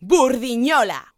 Burdiñola.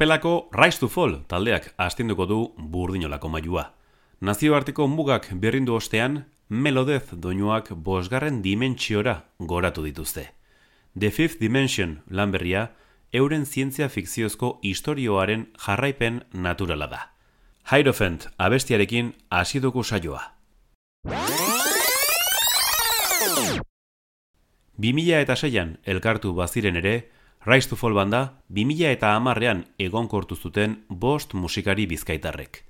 Sopelako Rise to Fall taldeak astinduko du burdinolako mailua. Nazioarteko mugak berrindu ostean, Melodez doinuak bosgarren dimentsiora goratu dituzte. The Fifth Dimension lanberria, euren zientzia fikziozko istorioaren jarraipen naturala da. Hierophant abestiarekin hasiduko saioa. 2006an elkartu baziren ere, Rise to Fall banda, 2000 eta amarrean egon kortu zuten bost musikari bizkaitarrek.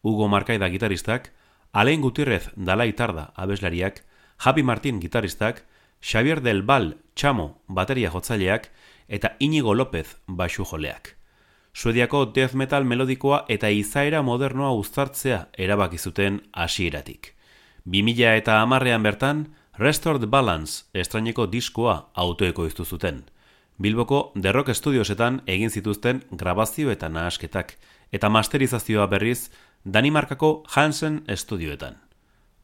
Hugo Markaida gitaristak, Alain Gutirrez Dalai Tarda abeslariak, Javi Martin gitaristak, Xavier Del Val Chamo bateria jotzaileak eta Inigo López basu joleak. Suediako death metal melodikoa eta izaera modernoa uztartzea erabaki zuten hasieratik. 2000 eta amarrean bertan, Restored Balance estraineko diskoa autoeko iztu zuten. Bilboko Derrock Studiosetan egin zituzten grabazio eta nahasketak, eta masterizazioa berriz Danimarkako Hansen Studioetan.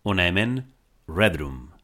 Ona hemen, Red Room.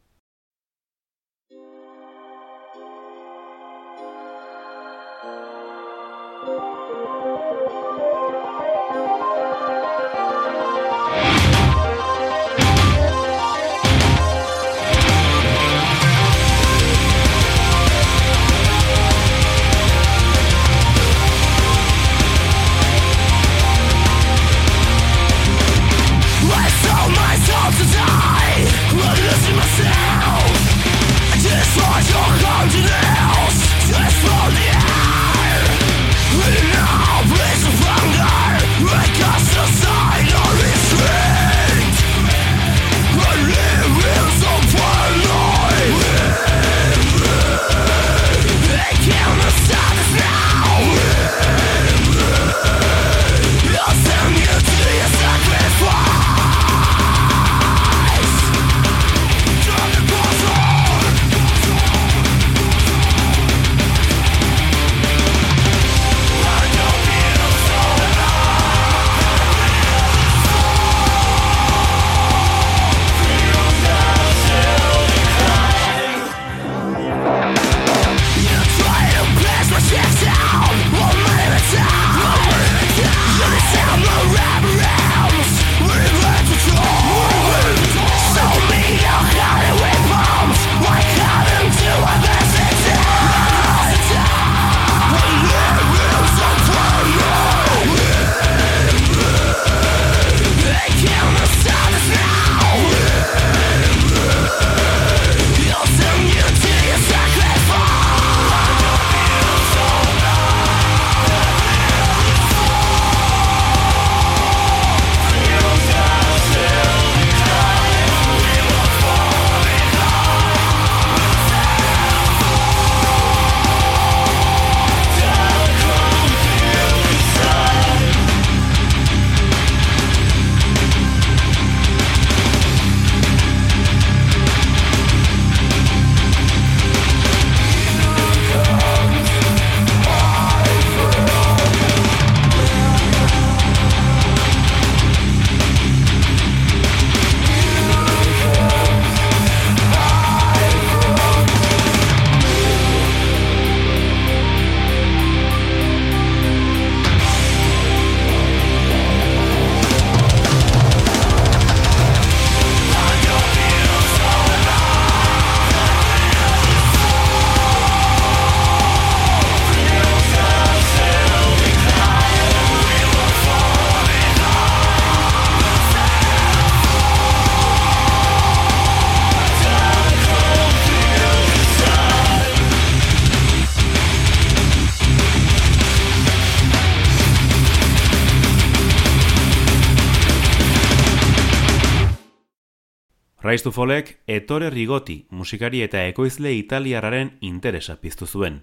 Rise to Folek Ettore Rigoti musikari eta ekoizle italiarraren interesa piztu zuen.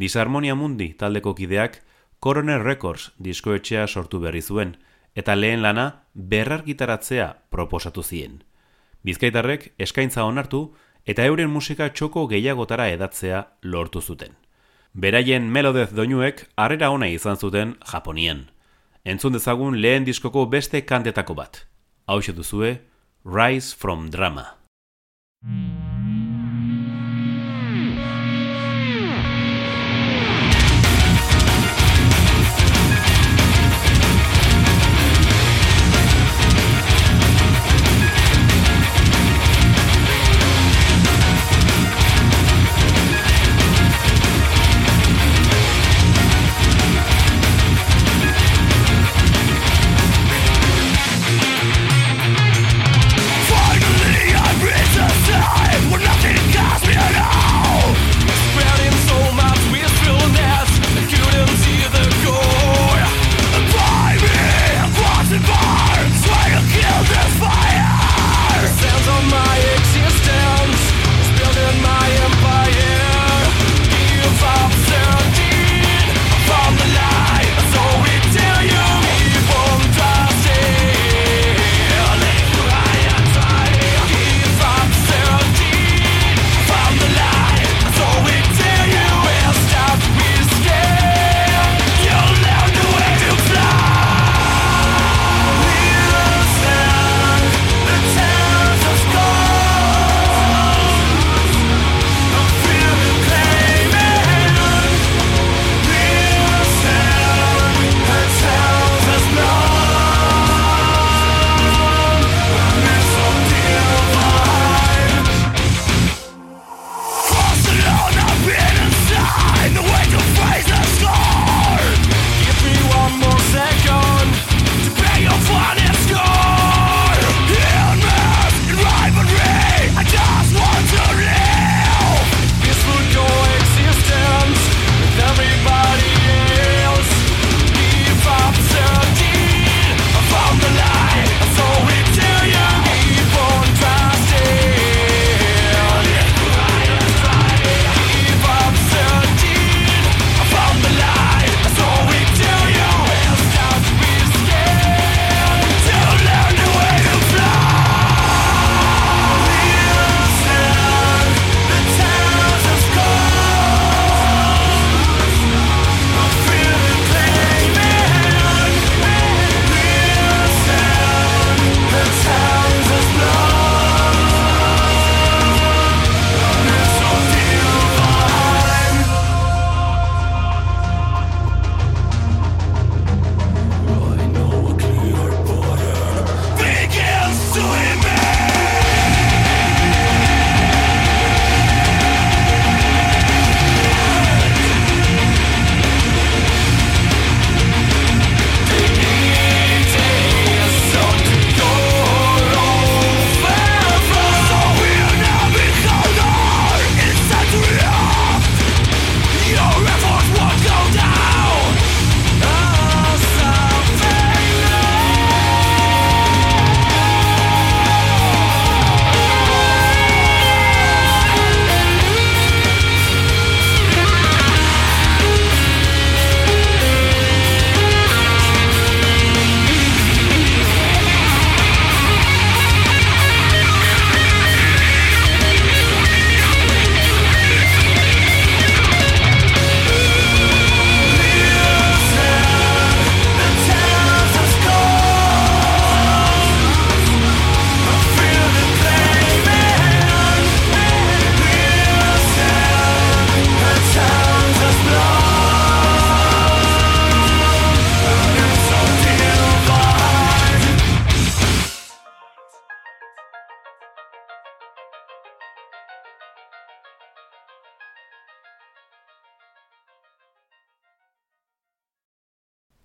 Disharmonia Mundi taldeko kideak Coroner Records diskoetxea sortu berri zuen eta lehen lana berrargitaratzea proposatu zien. Bizkaitarrek eskaintza onartu eta euren musika txoko gehiagotara edatzea lortu zuten. Beraien melodez doinuek harrera ona izan zuten Japonian. Entzun dezagun lehen diskoko beste kantetako bat. Hau duzue, Rise from Drama.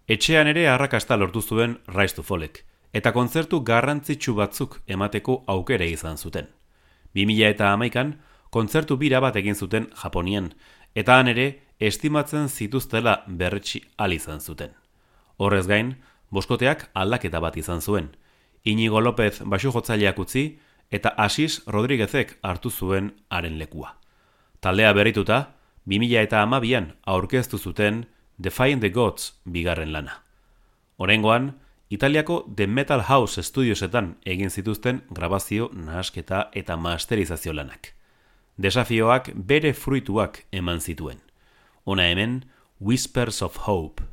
Etxean ere arrakasta lortu zuen Rise to Folek, eta kontzertu garrantzitsu batzuk emateko aukere izan zuten. 2000 eta amaikan, kontzertu bira bat egin zuten Japonian, eta han ere estimatzen zituztela berretxi al izan zuten. Horrez gain, boskoteak aldaketa bat izan zuen. Inigo López basu jotzaileak utzi, eta Asis Rodríguezek hartu zuen haren lekua. Taldea berrituta, 2000 eta amabian aurkeztu zuten Defying the Gods bigarren lana. Horengoan, Italiako The Metal House Studiosetan egin zituzten grabazio, nahasketa eta masterizazio lanak. Desafioak bere fruituak eman zituen. Ona hemen, Whispers of Hope.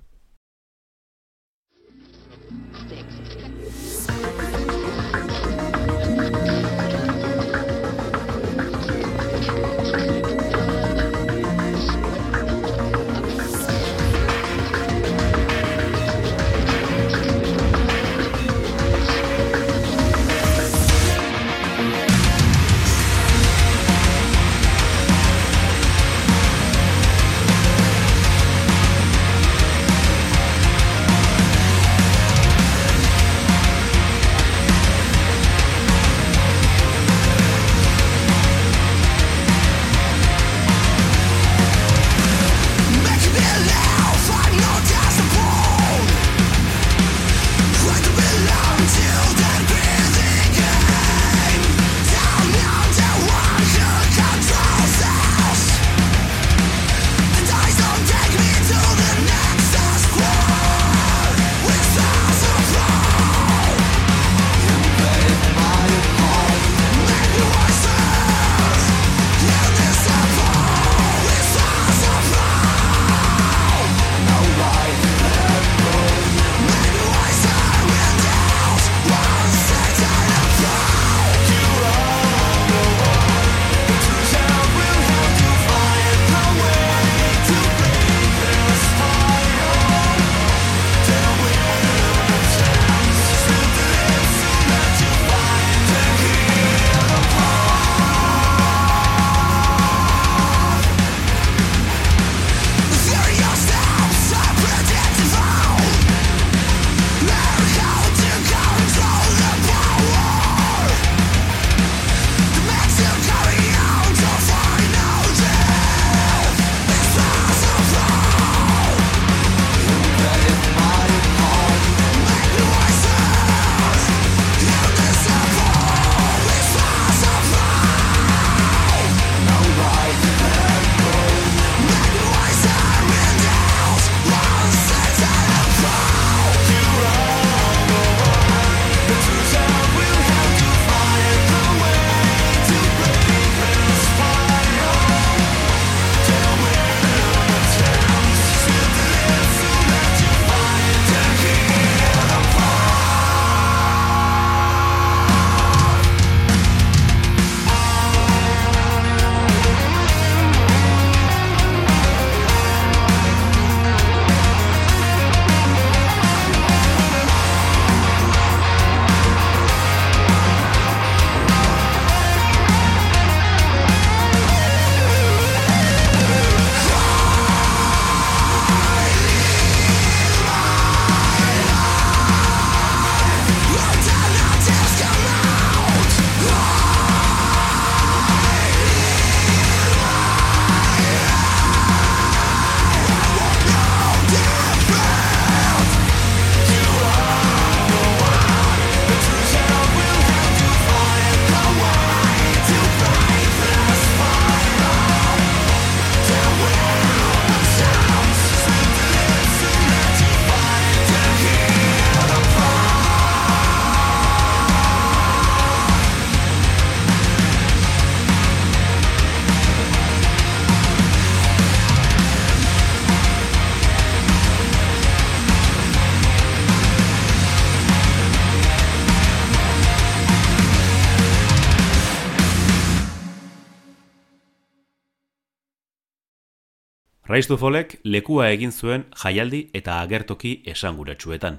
Raiztu folek lekua egin zuen jaialdi eta agertoki esanguratsuetan.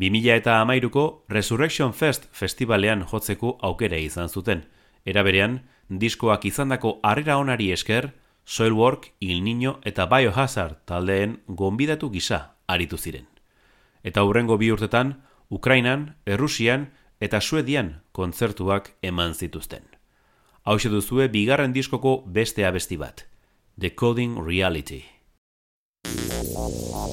2000 eta amairuko Resurrection Fest festivalean jotzeko aukera izan zuten. Era berean, diskoak izandako harrera onari esker, Soilwork, Il Niño eta Biohazard taldeen gonbidatu gisa aritu ziren. Eta hurrengo bi urtetan, Ukrainan, Errusian eta Suedian kontzertuak eman zituzten. Hau duzue bigarren diskoko beste abesti bat. Decoding Reality. Thank you.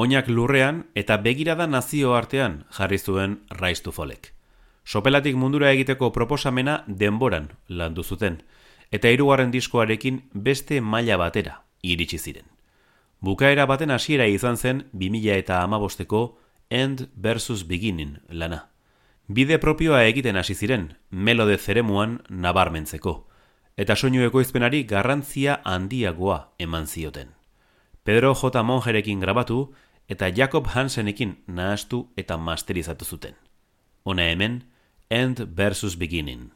Oinak lurrean eta begirada nazio artean jarri zuen raiztu folek. Sopelatik mundura egiteko proposamena denboran landu zuten, eta hirugarren diskoarekin beste maila batera iritsi ziren. Bukaera baten hasiera izan zen 2000 eta amabosteko End versus Beginning lana. Bide propioa egiten hasi ziren, melode zeremuan nabarmentzeko. eta soinu ekoizpenari garrantzia handiagoa eman zioten. Pedro J. Monjerekin grabatu eta Jacob Hansenekin nahastu eta masterizatu zuten. Hona hemen, End versus Beginning.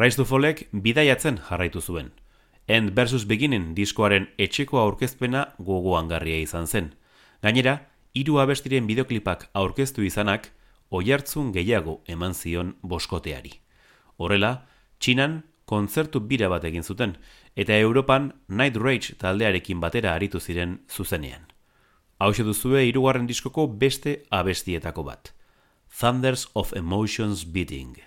Rise to Fallek bidaiatzen jarraitu zuen. End versus Beginning diskoaren etxeko aurkezpena gogoangarria izan zen. Gainera, hiru abestiren bideoklipak aurkeztu izanak, oihartzun gehiago eman zion boskoteari. Horrela, Txinan kontzertu bira bat egin zuten, eta Europan Night Rage taldearekin batera aritu ziren zuzenean. Hau duzue hirugarren diskoko beste abestietako bat. Thunders of Emotions Beating.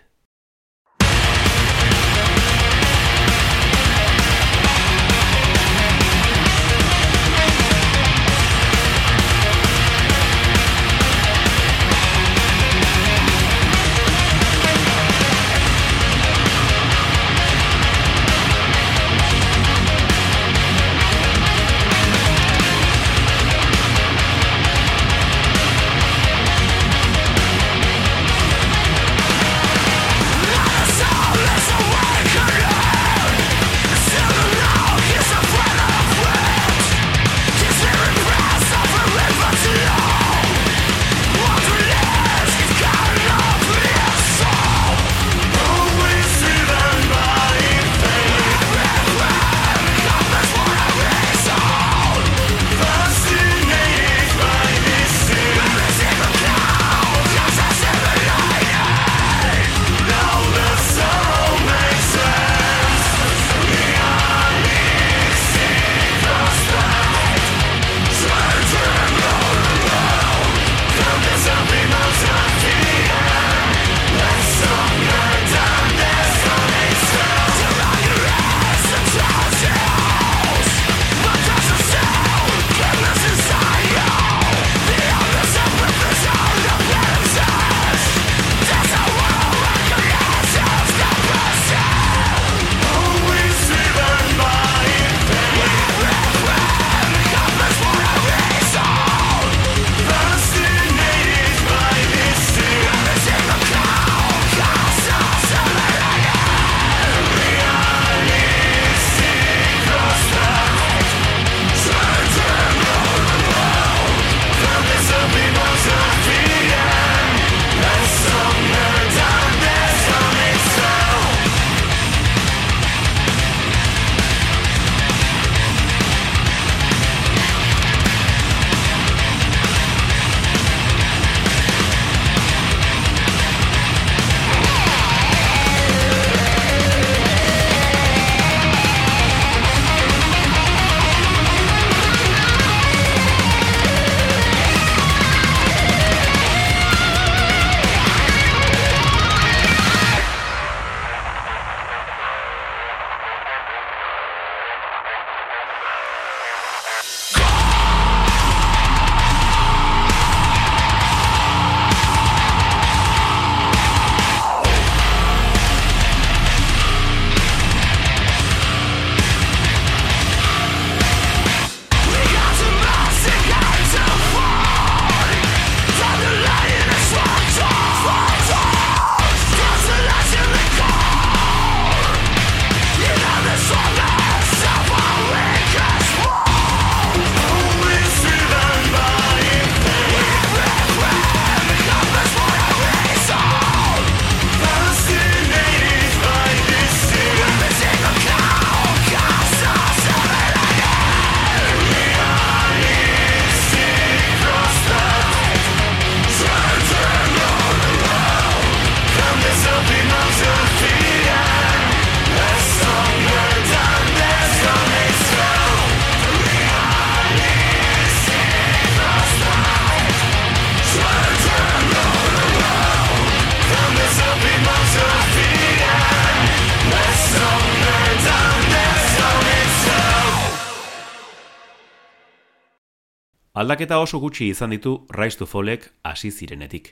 Aldaketa oso gutxi izan ditu Rise to Fallek hasi zirenetik.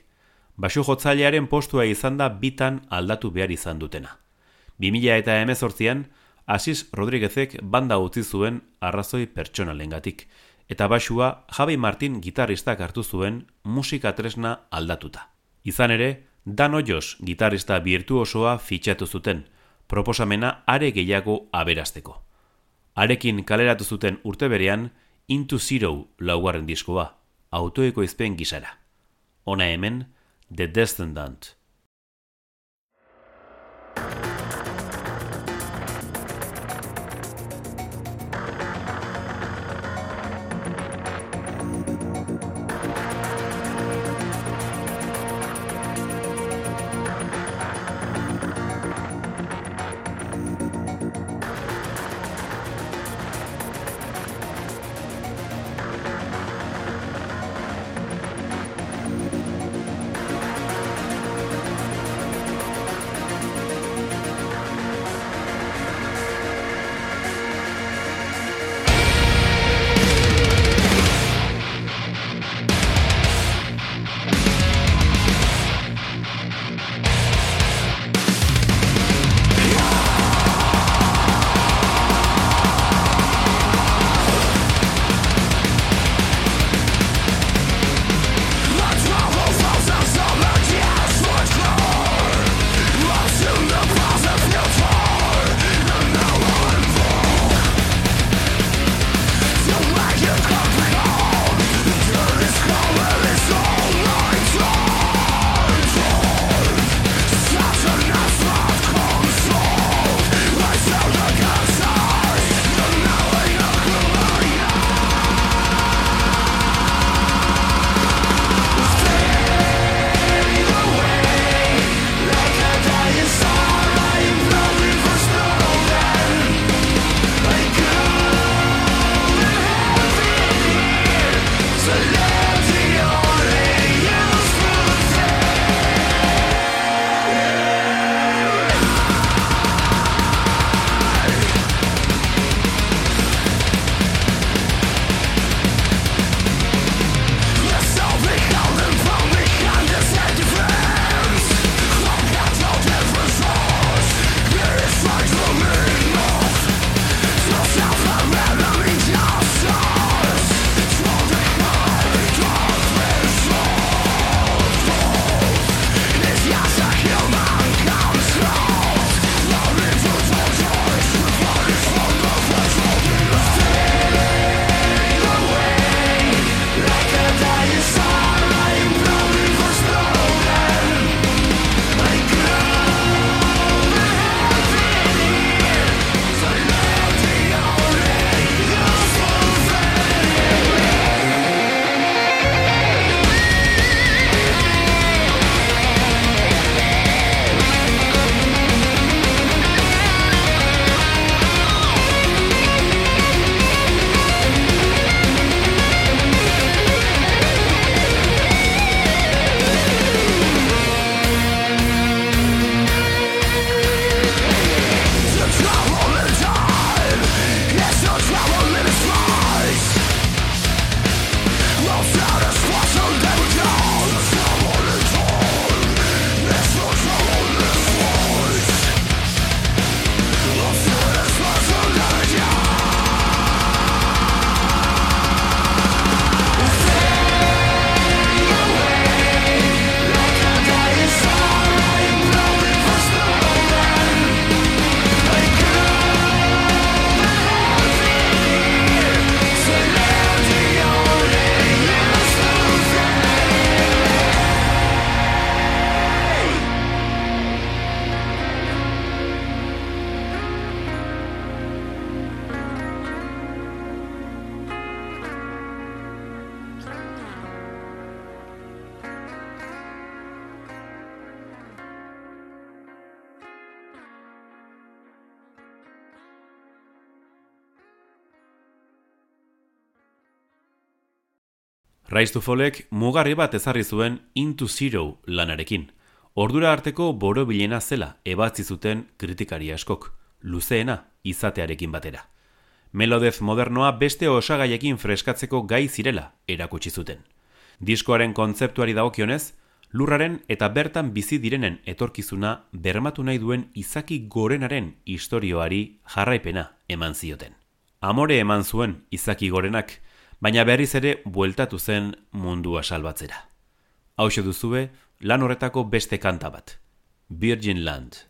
Basu jotzailearen postua izan da bitan aldatu behar izan dutena. 2000 eta emezortzian, Asis Rodriguezek banda utzi zuen arrazoi pertsonalengatik, eta basua Javi Martin gitarristak hartu zuen musika tresna aldatuta. Izan ere, Dan Ojos gitarrista virtuosoa fitxatu zuten, proposamena are gehiago aberasteko. Arekin kaleratu zuten urte berean, Into Zero laugarren diskoa, autoeko izpen gisara. Ona hemen, The Descendant. Rise to Fallek mugarri bat ezarri zuen Into Zero lanarekin. Ordura arteko borobilena zela ebatzi zuten kritikari askok, luzeena izatearekin batera. melodez modernoa beste osagaiekin freskatzeko gai zirela erakutsi zuten. Diskoaren kontzeptuari dagokionez, lurraren eta bertan bizi direnen etorkizuna bermatu nahi duen izaki gorenaren istorioari jarraipena eman zioten. Amore eman zuen izaki gorenak, baina berriz ere bueltatu zen mundua salbatzera. Hau duzue, lan horretako beste kanta bat. Virgin Land.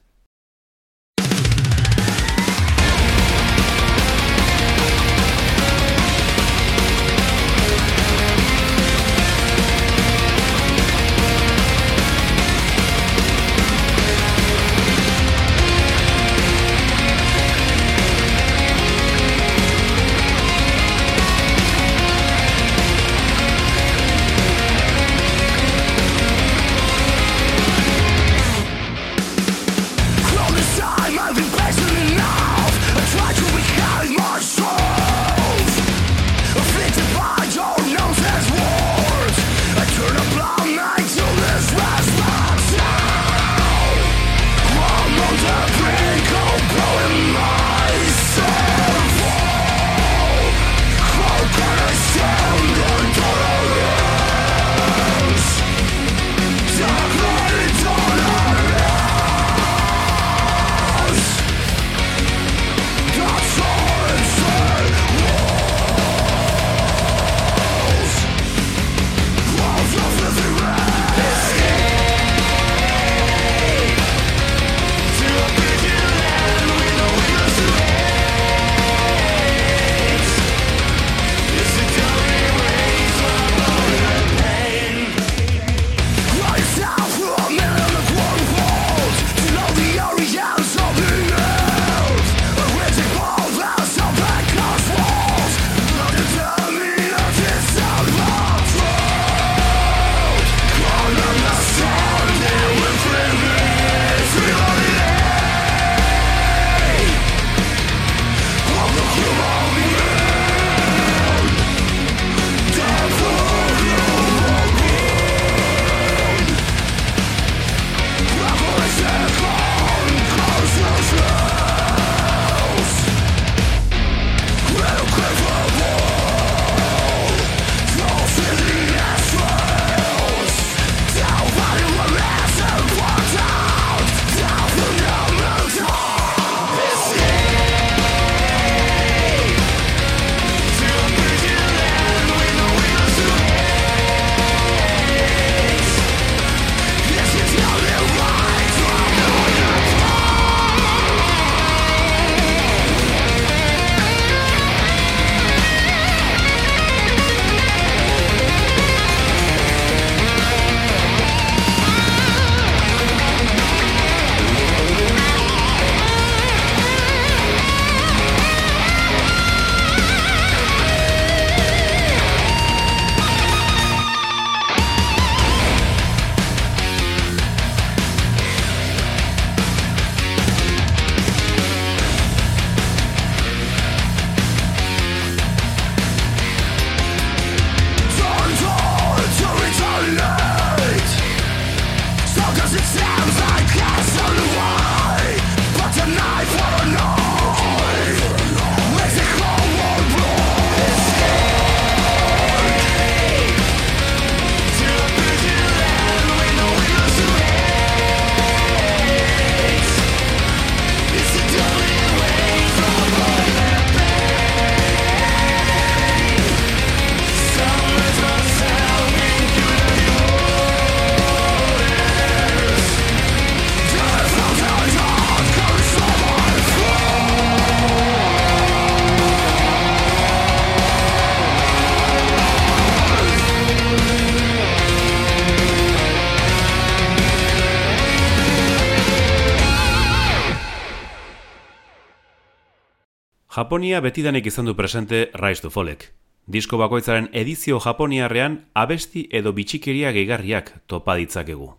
Japonia betidanik izan du presente Rise to Folek. Disko bakoitzaren edizio japoniarrean abesti edo bitxikeria gehigarriak topa ditzakegu.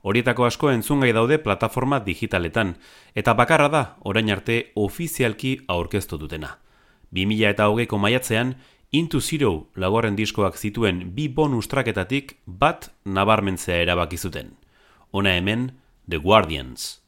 Horietako asko entzungai daude plataforma digitaletan, eta bakarra da orain arte ofizialki aurkeztu dutena. 2000 eta hogeiko maiatzean, Into Zero lagorren diskoak zituen bi bonus traketatik bat nabarmentzea erabaki zuten. Ona hemen, The Guardians.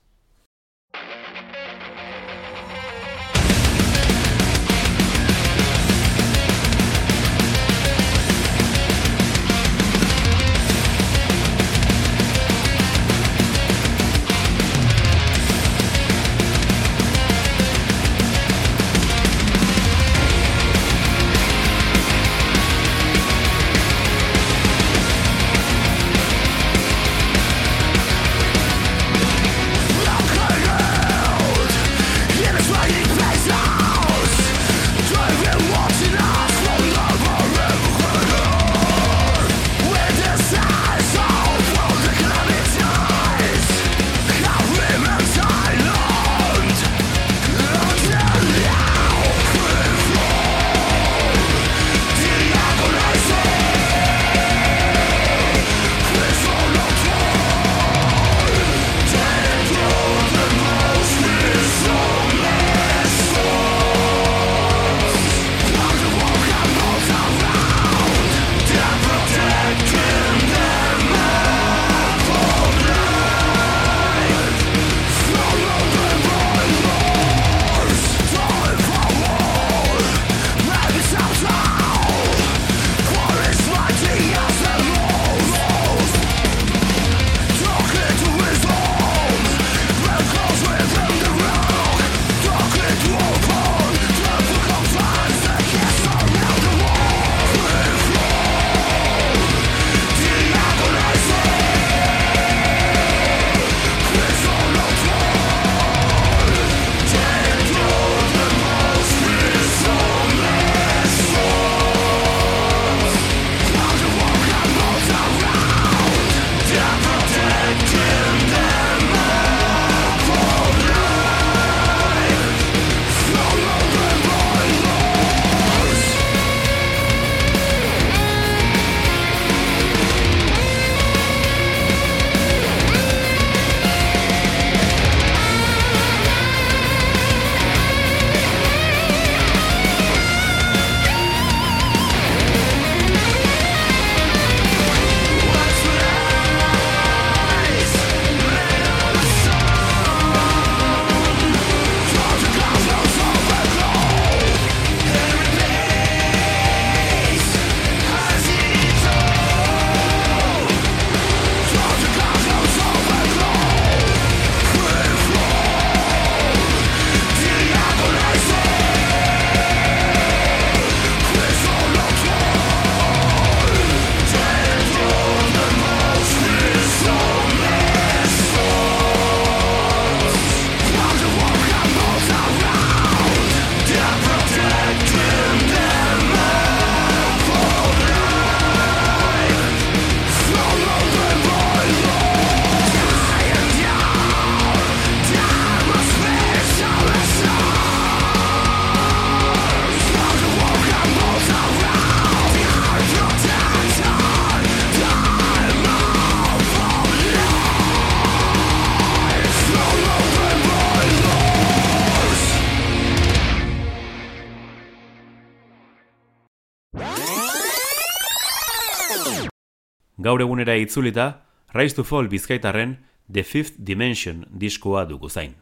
Gaur egunera itzulita, Rise to Fall bizkaitarren The Fifth Dimension diskoa dugu zain.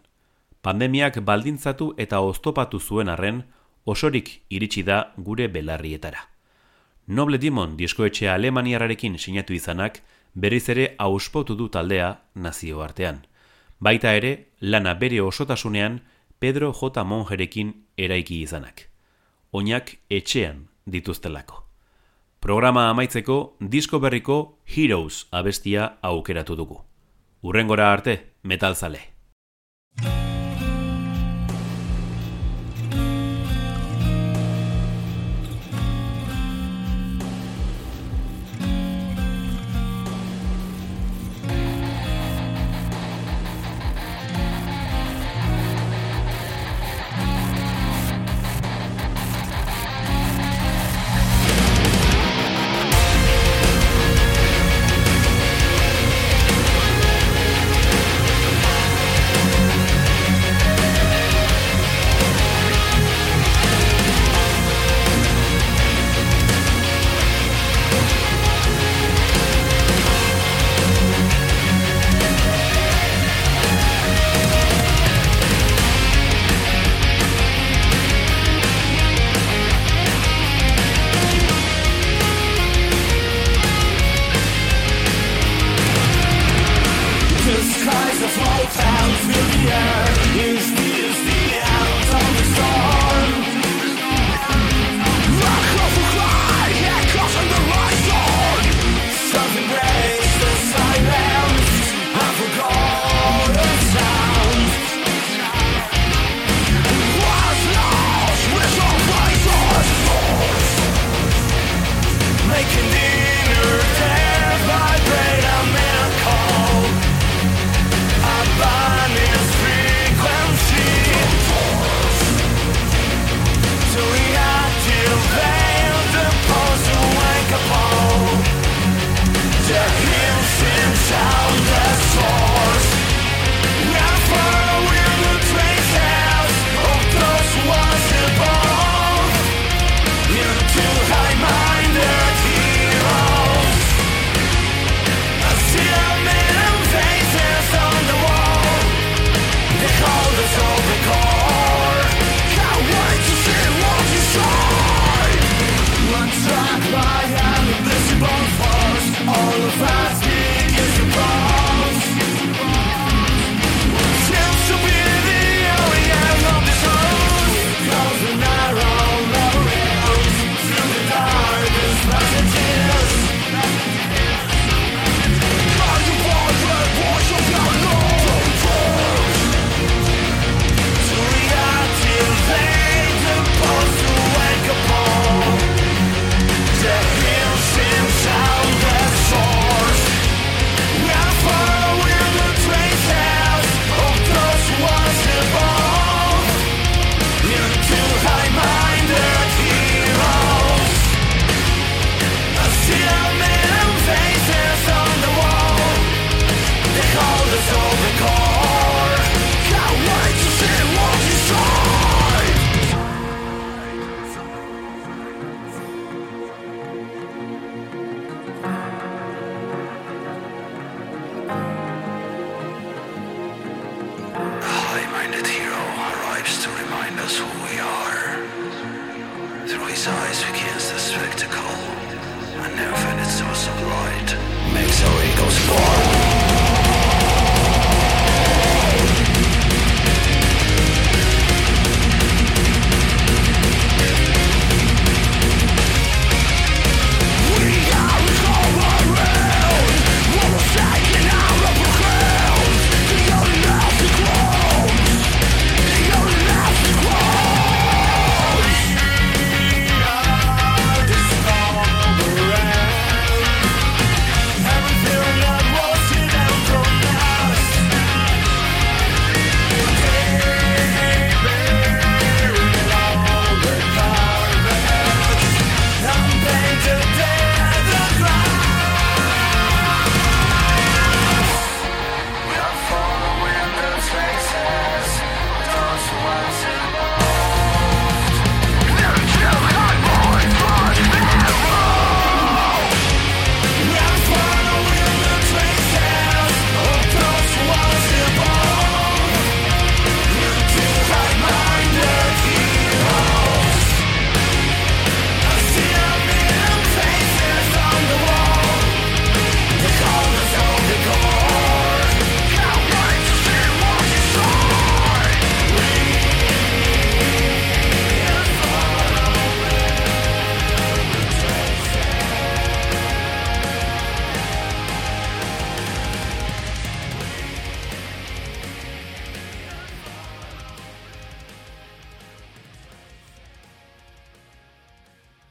Pandemiak baldintzatu eta oztopatu zuen arren, osorik iritsi da gure belarrietara. Noble Demon diskoetxea Alemaniararekin sinatu izanak, berriz ere auspotu du taldea nazio artean. Baita ere, lana bere osotasunean Pedro J. Monjerekin eraiki izanak. Oinak etxean dituztelako. Programa amaitzeko disko berriko Heroes abestia aukeratu dugu. Urrengora arte, metalzale.